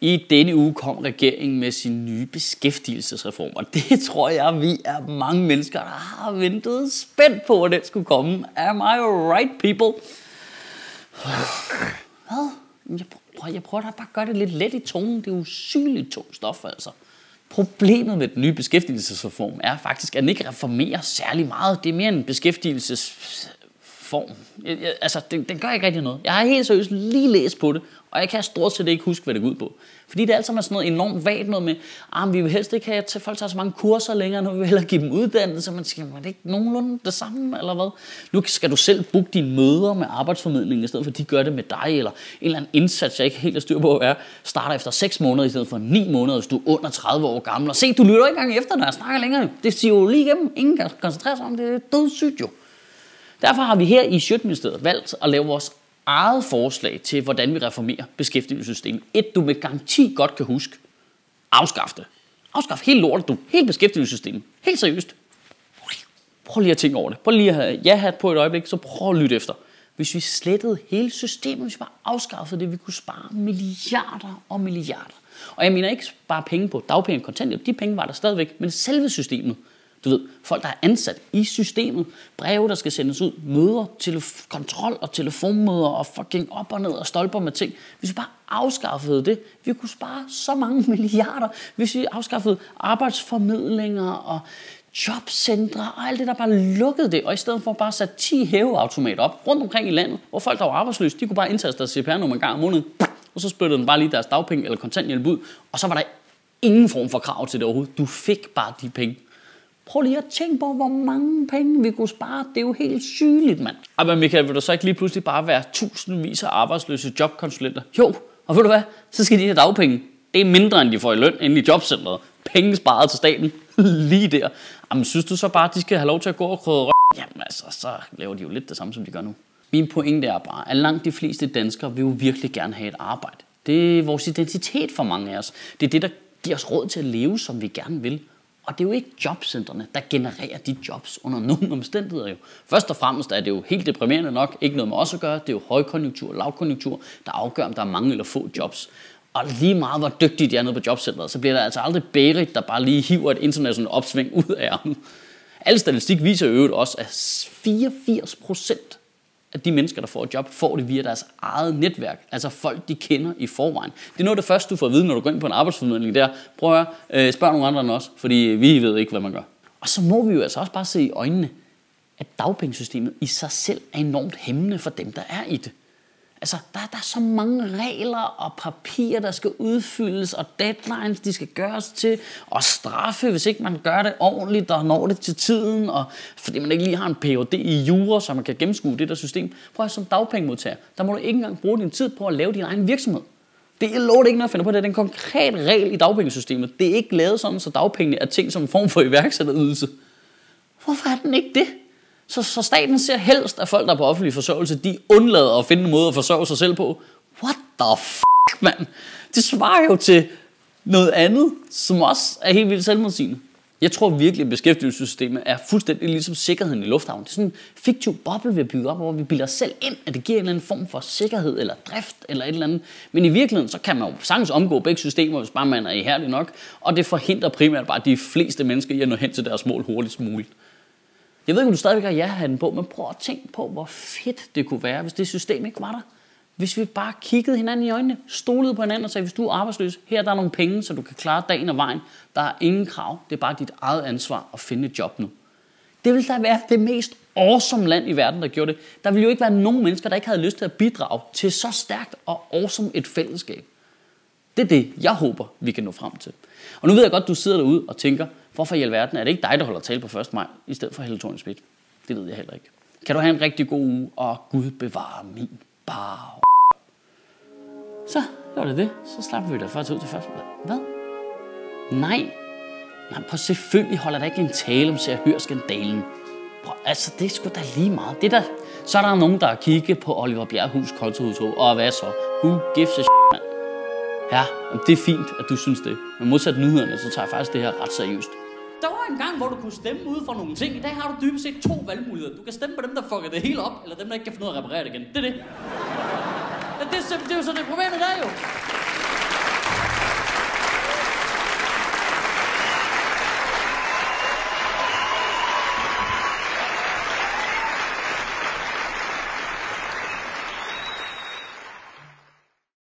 I denne uge kom regeringen med sin nye beskæftigelsesreform, og det tror jeg, vi er mange mennesker, der har ventet spændt på, at den skulle komme. Am I right, people? Hvad? Jeg prøver, jeg prøver da bare at gøre det lidt let i tonen. Det er usynligt tungt stof, altså. Problemet med den nye beskæftigelsesreform er faktisk, at den ikke reformerer særlig meget. Det er mere en beskæftigelses form. Jeg, jeg, altså, den, den gør ikke rigtig noget. Jeg har helt seriøst lige læst på det, og jeg kan stort set ikke huske, hvad det går ud på. Fordi det er alt sammen sådan noget enormt vagt noget med, ah, vi vil helst ikke have, at folk tager så mange kurser længere, nu vil vi hellere give dem uddannelse. Man siger, er det ikke nogenlunde det samme, eller hvad? Nu skal du selv booke dine møder med arbejdsformidlingen, i stedet for at de gør det med dig, eller en eller anden indsats, jeg ikke helt er styr på, er, starter efter 6 måneder, i stedet for 9 måneder, hvis du er under 30 år gammel. Og se, du lytter ikke engang efter, når jeg snakker længere. Det siger jo lige igennem. Ingen kan koncentrere sig om det. Det er dødssygt jo. Derfor har vi her i Sjøtministeriet valgt at lave vores eget forslag til, hvordan vi reformerer beskæftigelsessystemet. Et, du med garanti godt kan huske. Afskaf det. Afskaf helt lortet, du. Helt beskæftigelsessystemet. Helt seriøst. Prøv lige at tænke over det. Prøv lige at have ja-hat på et øjeblik, så prøv at lytte efter. Hvis vi slettede hele systemet, hvis vi bare afskaffede det, vi kunne spare milliarder og milliarder. Og jeg mener ikke bare penge på dagpenge og kontanthjælp. De penge var der stadigvæk, men selve systemet du ved, folk, der er ansat i systemet, breve, der skal sendes ud, møder, telef- kontrol og telefonmøder og fucking op og ned og stolper med ting. Hvis vi bare afskaffede det, vi kunne spare så mange milliarder, hvis vi afskaffede arbejdsformidlinger og jobcentre og alt det, der bare lukkede det, og i stedet for bare sætte 10 hæveautomater op rundt omkring i landet, hvor folk, der var arbejdsløse, de kunne bare indtaste deres CPR-nummer en gang om måneden, og så spyttede den bare lige deres dagpenge eller kontanthjælp ud, og så var der ingen form for krav til det overhovedet. Du fik bare de penge. Prøv lige at tænke på, hvor mange penge vi kunne spare. Det er jo helt sygeligt, mand. Ej, men Michael, vil du så ikke lige pludselig bare være tusindvis af arbejdsløse jobkonsulenter? Jo, og ved du hvad? Så skal de have dagpenge. Det er mindre, end de får i løn inde i jobcentret. Penge sparet til staten. lige der. Jamen, synes du så bare, at de skal have lov til at gå og krydre røg? Jamen altså, så laver de jo lidt det samme, som de gør nu. Min pointe er bare, at langt de fleste danskere vil jo virkelig gerne have et arbejde. Det er vores identitet for mange af os. Det er det, der giver os råd til at leve, som vi gerne vil. Og det er jo ikke jobcentrene, der genererer de jobs under nogen omstændigheder jo. Først og fremmest er det jo helt deprimerende nok, ikke noget med os at gøre, det er jo højkonjunktur og lavkonjunktur, der afgør, om der er mange eller få jobs. Og lige meget hvor dygtige de er nede på jobcentret, så bliver der altså aldrig Berit, der bare lige hiver et internationalt opsving ud af ham. Al statistik viser jo øvrigt også, at 84 procent at de mennesker, der får et job, får det via deres eget netværk. Altså folk, de kender i forvejen. Det er noget af det første, du får at vide, når du går ind på en arbejdsformidling. Der prøv at øh, spørge nogle andre end os, fordi vi ved ikke, hvad man gør. Og så må vi jo altså også bare se i øjnene, at dagpengesystemet i sig selv er enormt hæmmende for dem, der er i det. Altså, der, der er så mange regler og papirer, der skal udfyldes, og deadlines, de skal gøres til, og straffe, hvis ikke man gør det ordentligt og når det til tiden, og fordi man ikke lige har en Ph.D. i jura, så man kan gennemskue det der system. Prøv at som dagpengemodtager, der må du ikke engang bruge din tid på at lave din egen virksomhed. Det er lort ikke noget at finde på, det er en konkret regel i dagpengesystemet. Det er ikke lavet sådan, så dagpengene er ting som en form for iværksætterydelse. Hvorfor er den ikke det? Så, så staten ser helst, at folk, der er på offentlig forsørgelse, de undlader at finde en måde at forsørge sig selv på. What the fuck, mand? Det svarer jo til noget andet, som også er helt vildt selvmodsigende. Jeg tror virkelig, at beskæftigelsessystemet er fuldstændig ligesom sikkerheden i lufthavnen. Det er sådan en fiktiv boble, vi har bygget op, hvor vi bilder os selv ind, at det giver en eller anden form for sikkerhed eller drift eller et eller andet. Men i virkeligheden, så kan man jo sagtens omgå begge systemer, hvis bare man er ihærdig nok. Og det forhindrer primært bare de fleste mennesker i at nå hen til deres mål hurtigst muligt. Jeg ved ikke, om du stadigvæk har ja-hatten på, men prøv at tænke på, hvor fedt det kunne være, hvis det system ikke var der. Hvis vi bare kiggede hinanden i øjnene, stolede på hinanden og sagde, hvis du er arbejdsløs, her er der nogle penge, så du kan klare dagen og vejen. Der er ingen krav, det er bare dit eget ansvar at finde et job nu. Det ville da være det mest awesome land i verden, der gjorde det. Der ville jo ikke være nogen mennesker, der ikke havde lyst til at bidrage til så stærkt og awesome et fællesskab. Det er det, jeg håber, vi kan nå frem til. Og nu ved jeg godt, du sidder derude og tænker, hvorfor i alverden er det ikke dig, der holder tale på 1. maj, i stedet for Helle thorning Schmidt? Det ved jeg heller ikke. Kan du have en rigtig god uge, og Gud bevare min bar. Så var det det. Så slapper vi dig først ud til første Hvad? Nej. Nej, på selvfølgelig holder der ikke en tale om se hør skandalen. Bro, altså, det er sgu da lige meget. Det der, så er der nogen, der kigger på Oliver Bjerghus kontohus, og hvad så? Who gives a shit, mand? Ja, det er fint, at du synes det. Men modsat nyhederne, så tager jeg faktisk det her ret seriøst. Der var en gang, hvor du kunne stemme ud for nogle ting. I dag har du dybest set to valgmuligheder. Du kan stemme på dem, der fucker det hele op, eller dem, der ikke kan finde ud af at reparere det igen. Det er det. Det, er, det er jo så det problemet der jo.